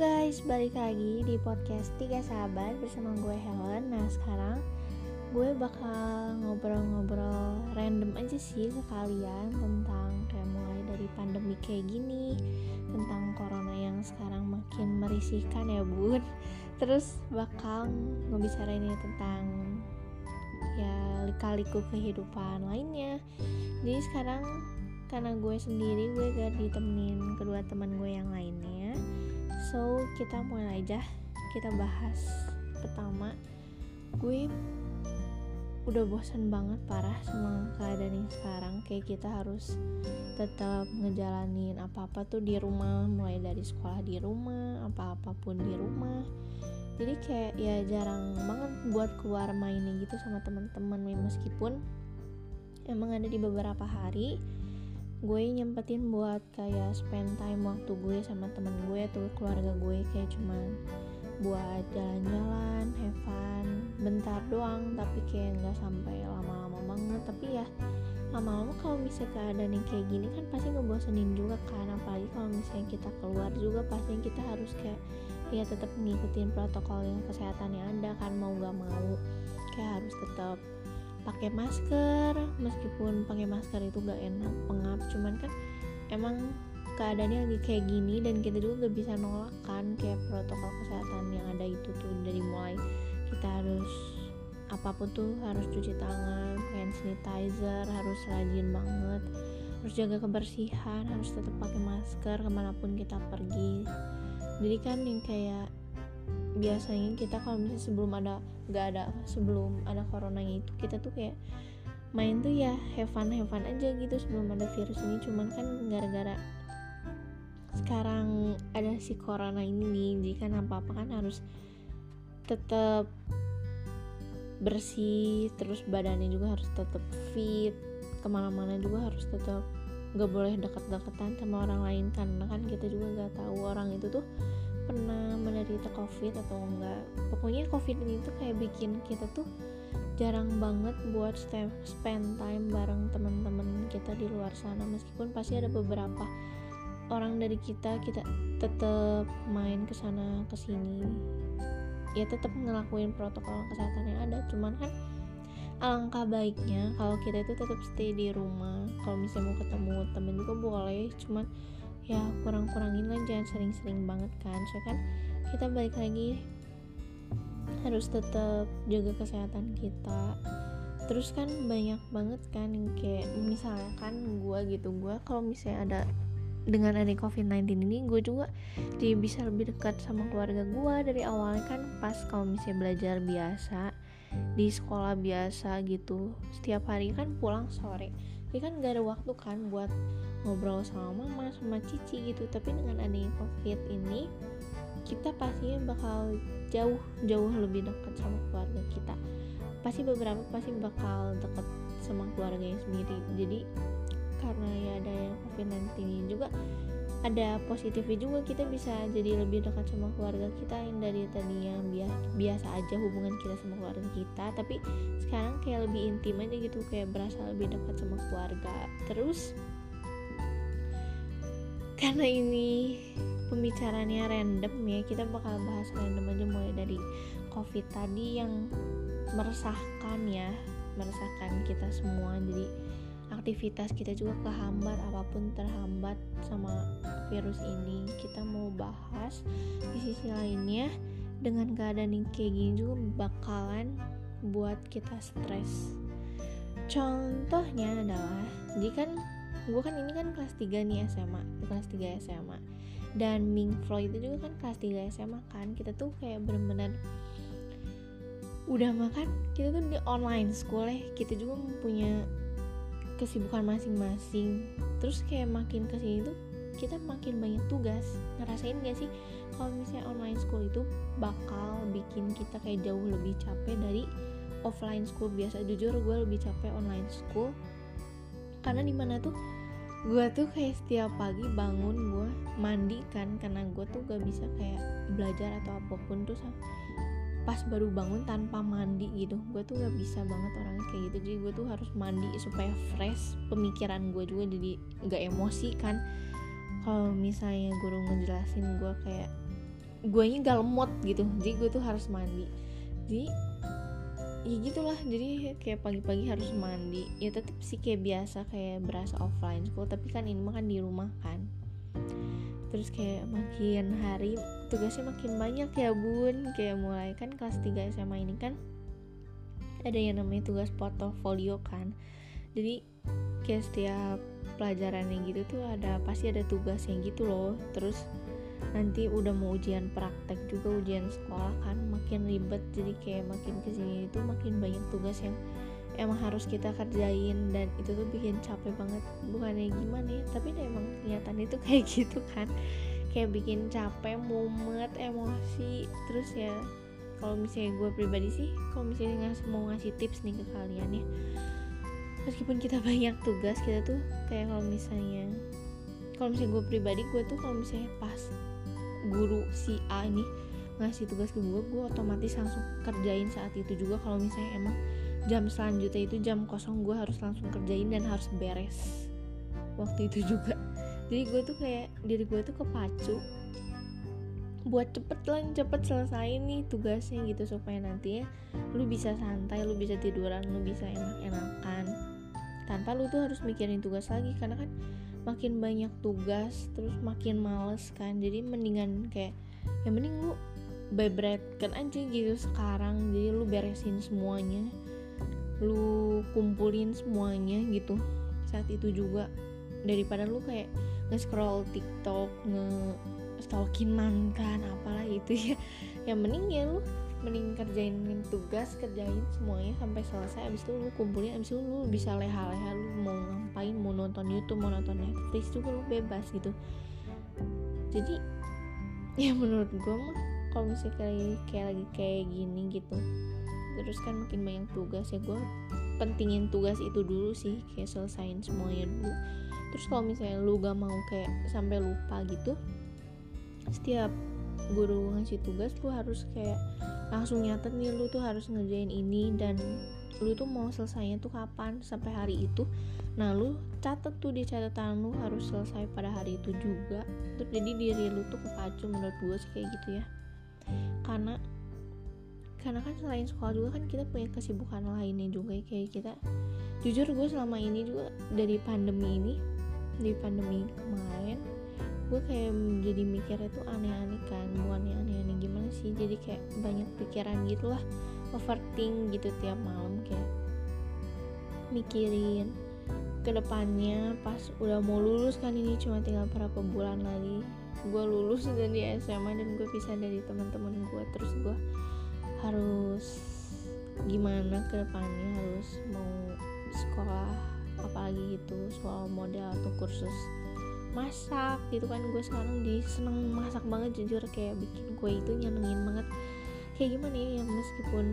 guys, balik lagi di podcast Tiga Sahabat bersama gue Helen. Nah sekarang gue bakal ngobrol-ngobrol random aja sih ke kalian Tentang kayak mulai dari pandemi kayak gini Tentang corona yang sekarang makin merisihkan ya bun. Terus bakal ini tentang ya lika-liku kehidupan lainnya. Jadi sekarang karena gue sendiri gue gak ditemenin kedua teman gue yang lainnya so kita mulai aja. Kita bahas pertama. Gue udah bosan banget parah sama keadaan yang sekarang. Kayak kita harus tetap ngejalanin apa-apa tuh di rumah mulai dari sekolah di rumah apa-apapun di rumah. Jadi kayak ya jarang banget buat keluar mainnya gitu sama teman-teman. Meskipun emang ada di beberapa hari gue nyempetin buat kayak spend time waktu gue sama temen gue atau keluarga gue kayak cuman buat jalan-jalan, have fun, bentar doang tapi kayak nggak sampai lama-lama banget. Tapi ya lama-lama kalau misalnya keadaan yang kayak gini kan pasti ngebosenin juga kan. Apalagi kalau misalnya kita keluar juga pasti kita harus kayak ya tetap ngikutin protokol yang kesehatan yang ada kan mau gak mau. Kayak harus tetap pakai masker meskipun pakai masker itu gak enak pengap. Cuman kan emang keadaannya lagi kayak gini dan kita juga gak bisa nolak kan kayak protokol kesehatan yang ada itu tuh dari mulai kita harus apa pun tuh harus cuci tangan hand sanitizer harus rajin banget harus jaga kebersihan harus tetap pakai masker ke mana pun kita pergi. Jadi kan yang kayak biasanya kita kalau misalnya sebelum ada nggak ada sebelum ada corona itu kita tuh kayak main tuh ya have fun have fun aja gitu sebelum ada virus ini. Cuman kan gara-gara sekarang ada si corona ini nih jadi kan apa apa kan harus tetap bersih terus badannya juga harus tetap fit ke mana-mana juga harus tetap nggak boleh deket-deketan sama orang lain karena kan kita juga nggak tahu orang itu tuh pernah menderita covid atau enggak. Pokoknya covid ini tuh kayak bikin kita tuh jarang banget buat spend time bareng teman-teman kita di luar sana. Meskipun pasti ada beberapa orang dari kita kita tetap main ke sana ke sini. Ya tetap ngelakuin protokol kesehatan yang ada. Cuman kan alangkah baiknya kalau kita itu tetap stay di rumah. Kalau misalnya mau ketemu temen juga boleh. Cuman ya kurang-kurangin lah jangan sering-sering banget kan so kan? Kita balik lagi. Harus tetap jaga kesehatan kita. Terus kan banyak banget kan yang kayak misalnya kan gue gitu gue kalau misalnya ada dengan ada covid-19 ini gue juga jadi bisa lebih dekat sama keluarga gue dari awalnya kan pas kalau misalnya belajar biasa di sekolah biasa gitu. Setiap hari kan pulang sore. Jadi kan gak ada waktu kan buat ngobrol sama mama sama cici gitu. Tapi dengan adanya covid ini kita pastinya bakal jauh jauh lebih dekat sama keluarga kita. Pasti beberapa pasti bakal dekat sama keluarganya sendiri. Jadi karena ya ada yang covid-19 ini juga ada positifnya juga kita bisa jadi lebih dekat sama keluarga kita yang dari tadinya biasa aja hubungan kita sama keluarga kita. Tapi sekarang kayak lebih intim aja gitu kayak berasa lebih dekat sama keluarga. Terus karena ini pembicaranya random ya kita bakal bahas random aja mulai dari covid tadi yang meresahkan ya meresahkan kita semua. Jadi aktivitas kita juga kehambat apa pun terhambat sama virus ini. Kita mau bahas di sisi lainnya dengan keadaan yang kayak gini juga bakalan buat kita stres. Contohnya adalah jadi kan gue kan ini kan kelas 3 nih SMA kelas 3 SMA dan Ming Floyd itu juga kan kelas 3 SMA kan. Kita tuh kayak bener-bener udah makan kita tuh di online school ya. Kita juga punya kesibukan masing-masing. Terus kayak makin ke sini tuh kita makin banyak tugas. Ngerasain gak sih kalau misalnya online school itu bakal bikin kita kayak jauh lebih capek dari offline school? Biasa jujur gue lebih capek online school. Karena di mana tuh gue tuh kayak setiap pagi bangun gue mandi kan karena gue tuh gak bisa kayak belajar atau apa pun tuh pas baru bangun tanpa mandi gitu. Gue tuh gak bisa banget orangnya kayak gitu. Jadi gue tuh harus mandi supaya fresh pemikiran gue juga jadi gak emosi kan. Kalau misalnya guru ngejelasin gue kayak guanya gak lemot gitu. Jadi gue tuh harus mandi. Jadi ya gitulah jadi kayak pagi-pagi harus mandi. Ya tetap sih kayak biasa kayak berasa offline school tapi kan ini mah kan di rumah kan. Terus kayak makin hari tugasnya makin banyak ya bun. Kayak mulai kan kelas 3 SMA ini kan ada yang namanya tugas portofolio kan. Jadi kayak setiap pelajarannya gitu tuh ada pasti ada tugas yang gitu loh. Terus nanti udah mau ujian praktek juga ujian sekolah kan makin ribet. Jadi kayak makin ke sini itu makin banyak tugas yang emang harus kita kerjain. Dan itu tuh bikin capek banget. Bukannya gimana ya tapi emang kelihatan itu kayak gitu kan. Kayak bikin capek mumet emosi. Terus ya kalau misalnya gue pribadi sih kalau misalnya ngasih mau ngasih tips nih ke kalian ya. Meskipun kita banyak tugas kita tuh kayak kalau misalnya kalau misalnya gue pribadi gue tuh kalau misalnya pas guru si A ini ngasih tugas ke gue gue otomatis langsung kerjain saat itu juga. Kalau misalnya emang jam selanjutnya itu jam kosong gue harus langsung kerjain dan harus beres waktu itu juga. Jadi gue tuh kayak diri gue tuh kepacu buat cepet lah cepet selesai nih tugasnya gitu supaya nanti ya lu bisa santai lu bisa tiduran lu bisa enak-enakan. Tanpa lu tuh harus mikirin tugas lagi karena kan makin banyak tugas terus makin males kan. Jadi mendingan kayak yang mending lu bebretkan aja gitu sekarang. Jadi lu beresin semuanya. Lu kumpulin semuanya gitu saat itu juga. Daripada lu kayak nge-scroll TikTok nge stalking mantan apalah itu ya. Yang mending ya lu mending kerjain tugas kerjain semuanya sampai selesai. Abis itu lu kumpulin abis itu lu bisa leha-leha lu mau ngapain mau nonton YouTube mau nonton Netflix juga lu bebas gitu. Jadi ya menurut gue mah kalau misalnya kayak, kayak lagi kayak gini gitu terus kan makin banyak tugas ya gue pentingin tugas itu dulu sih kayak selesain semuanya dulu. Terus kalau misalnya lu gak mau kayak sampai lupa gitu setiap guru ngasih tugas lu harus kayak langsung nyatet nih lu tuh harus ngerjain ini dan lu tuh mau selesainya tuh kapan sampai hari itu. Nah lu catet tuh di catatan lu harus selesai pada hari itu juga. Terus jadi diri lu tuh kepacu menurut gue sih kayak gitu ya. Karena karena kan selain sekolah juga kan kita punya kesibukan lainnya juga ya, kayak kita jujur gue selama ini juga dari pandemi ini di pandemi kemarin gue kayak jadi mikirnya tuh aneh-aneh kan bukannya aneh-aneh gimana sih jadi kayak banyak pikiran gitu lah overthink gitu tiap malam kayak mikirin ke depannya pas udah mau lulus kan ini cuma tinggal berapa bulan lagi. Gue lulus dan di SMA dan gue pisah dari teman-teman gue terus gue harus gimana ke depannya harus mau sekolah apalagi gitu soal model atau kursus masak gitu kan. Gue sekarang di seneng masak banget jujur. Kayak bikin kue itu nyenengin banget. Kayak gimana ya yang meskipun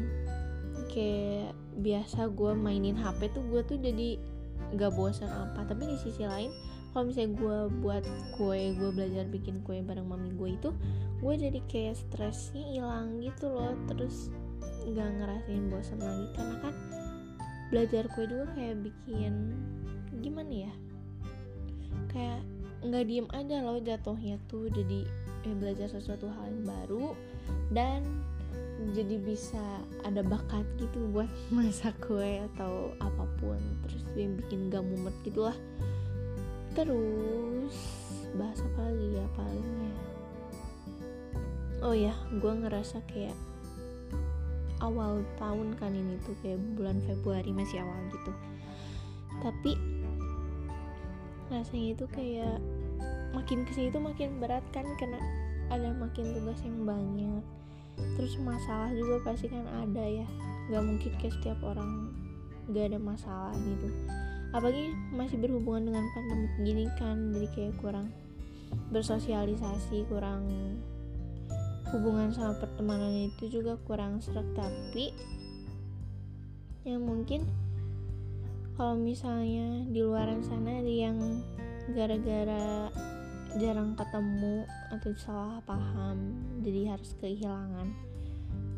kayak biasa gue mainin HP tuh gue tuh jadi gak bosan apa. Tapi di sisi lain kalau misalnya gue buat kue gue belajar bikin kue bareng mami gue itu gue jadi kayak stresnya hilang gitu loh. Terus gak ngerasain bosan lagi. Karena kan belajar kue juga kayak bikin gimana ya kayak nggak diem aja loh jatuhnya tuh. Jadi eh, belajar sesuatu hal yang baru dan jadi bisa ada bakat gitu buat masak kue atau apa pun. Terus yang bikin gak mumet gitu lah terus bahas apa lagi ya palingnya? Oh ya gue ngerasa kayak awal tahun kan ini tuh kayak bulan Februari masih awal gitu. Tapi rasanya itu kayak makin ke sini tuh makin berat kan karena ada makin tugas yang banyak. Terus masalah juga pasti kan ada ya. Nggak mungkin kayak setiap orang gak ada masalah gitu. Apalagi masih berhubungan dengan pandemi gini kan jadi kayak kurang bersosialisasi kurang hubungan sama pertemanan itu juga kurang serak. Tapi yang mungkin kalau misalnya di luar sana ada yang gara-gara jarang ketemu atau salah paham jadi harus kehilangan.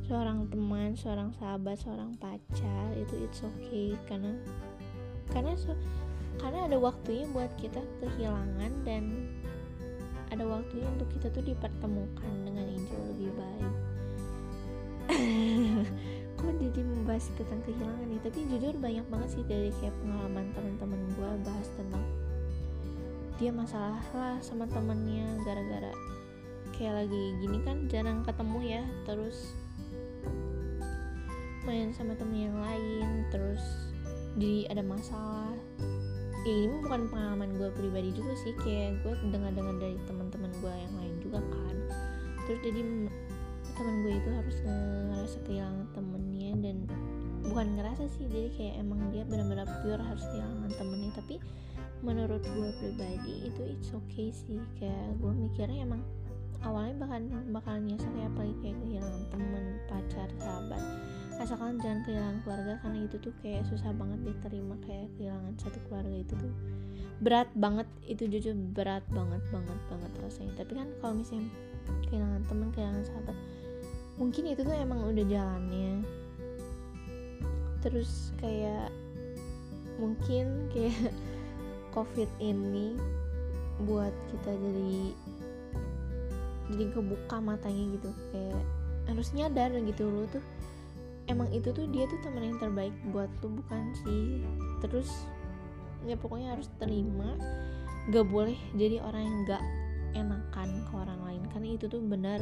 Seorang teman, seorang sahabat, seorang pacar itu it's okay. Karena karena so, karena ada waktunya buat kita kehilangan dan ada waktunya untuk kita tuh dipertemukan dengan yang jauh lebih baik. Kok jadi membahas tentang kehilangan nih? Tapi jujur banyak banget sih dari kayak pengalaman teman-teman gue bahas tentang dia masalah lah sama temennya gara-gara kayak lagi gini kan jarang ketemu ya terus main sama temen yang lain terus jadi ada masalah. Ya ini bukan pengalaman gue pribadi juga sih kayak gue dengar-dengar dari teman-teman gue yang lain juga kan. Terus jadi teman gue itu harus ngerasa kehilangan temennya dan bukan ngerasa sih jadi kayak emang dia benar-benar pure harus kehilangan temennya tapi menurut gue pribadi itu it's okay sih. Kayak gue mikirnya emang awalnya bahkan bakalan nyesel kayak apalagi kayak kehilangan temen pacar sahabat. Asalkan jangan kehilangan keluarga karena itu tuh kayak susah banget diterima kayak kehilangan satu keluarga itu tuh berat banget. Itu jujur berat banget banget banget rasanya. Tapi kan kalau misalnya kehilangan teman kehilangan sahabat mungkin itu tuh emang udah jalannya. Terus kayak mungkin kayak covid ini buat kita jadi jadi kebuka matanya gitu. Kayak harus nyadar gitu lo tuh. Emang itu tuh dia tuh teman yang terbaik buat lu bukan sih? Terus ya pokoknya harus terima gak boleh jadi orang yang gak enakan ke orang lain. Karena itu tuh benar.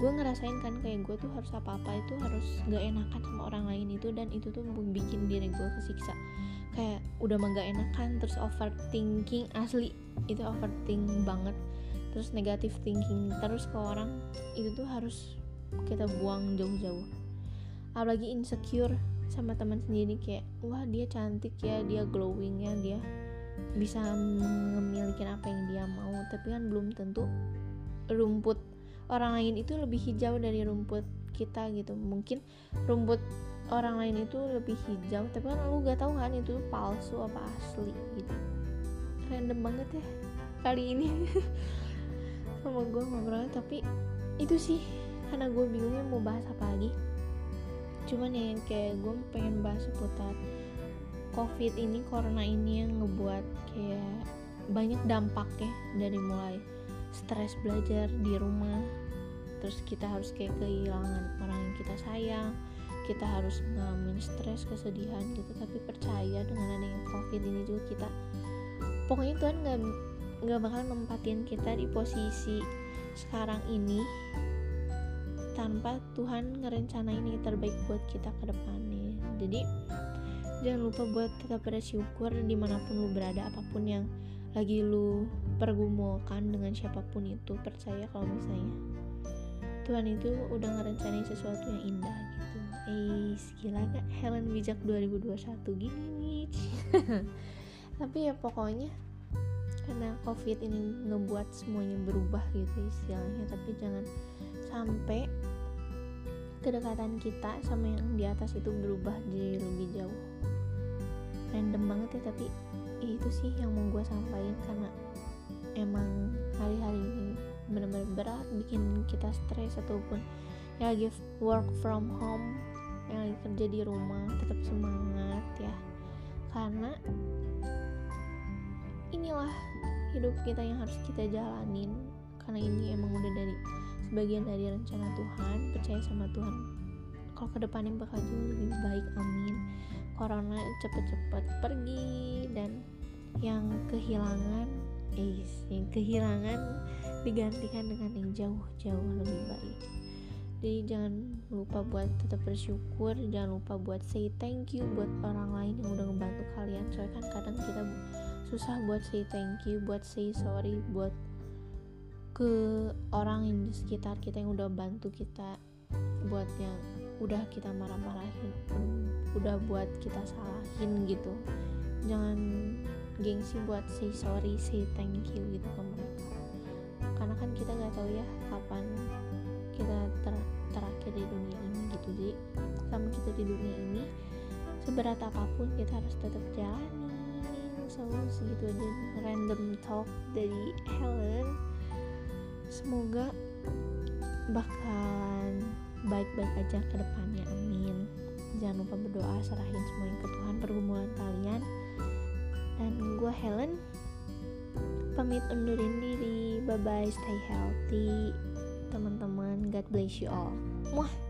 Gue ngerasain kan kayak gue tuh harus apa-apa itu harus gak enakan sama orang lain itu dan itu tuh bikin diri gue kesiksa kayak udah mah gak enakan terus overthinking asli itu overthinking banget. Terus negatif thinking terus ke orang itu tuh harus kita buang jauh-jauh. Apalagi insecure sama teman sendiri kayak wah dia cantik ya dia glowingnya dia bisa memiliki apa yang dia mau. Tapi kan belum tentu rumput orang lain itu lebih hijau dari rumput kita gitu. Mungkin rumput orang lain itu lebih hijau tapi kan lu gak tahu kan itu palsu apa asli gitu. Random banget ya kali ini. Sama gue ngobrol tapi itu sih karena gue bingungnya mau bahas apa lagi. Cuman ya kayak gue pengen bahas seputar covid ini corona ini yang ngebuat kayak banyak dampaknya dari mulai stres belajar di rumah. Terus kita harus kayak kehilangan orang yang kita sayang kita harus ngalamin stres kesedihan gitu tapi percaya dengan adanya covid ini juga kita. Pokoknya Tuhan nggak nggak bakal nempatin kita di posisi sekarang ini tanpa Tuhan ngerencanain yang terbaik buat kita ke depannya. Jadi jangan lupa buat tetap bersyukur di mana pun lu berada apa pun yang lagi lu pergumulkan dengan siapa pun itu percaya kalau misalnya Tuhan itu udah ngerencanain sesuatu yang indah eh gila gak Helen bijak 2021 gini nih. Tapi ya pokoknya karena covid ini ngebuat semuanya berubah gitu istilahnya tapi jangan sampai kedekatan kita sama yang di atas itu berubah jadi lebih jauh. Random banget ya tapi ya itu sih yang mau gue sampaikan karena emang hari-hari ini benar-benar berat bikin kita stres ataupun ya lagi work from home yang lagi kerja di rumah tetap semangat ya. Karena inilah hidup kita yang harus kita jalanin. Karena ini emang udah dari sebagian dari rencana Tuhan percaya sama Tuhan. Kalau ke depannya bakal jauh lebih baik amin. Corona cepet-cepet pergi dan yang kehilangan eh yang kehilangan digantikan dengan yang jauh-jauh lebih baik jadi jangan lupa buat tetap bersyukur jangan lupa buat say thank you buat orang lain yang udah ngebantu kalian. Soalnya kan kadang kita susah buat say thank you buat say sorry buat ke orang yang di sekitar kita yang udah bantu kita buat yang udah kita marah-marahin udah buat kita salahin gitu. Jangan gengsi buat say sorry say thank you gitu ke mereka. Karena kan kita nggak tahu ya kapan kita ter terakhir di dunia ini gitu jadi sama kita di dunia ini seberat apa pun kita harus tetap jalani so segitu aja random talk dari Helen. Semoga bakalan baik-baik aja ke depannya amin. Jangan lupa berdoa serahin semuanya ke Tuhan pergumulan kalian. Dan gue Helen pamit undurin diri. Bye bye stay healthy God bless you all. Muah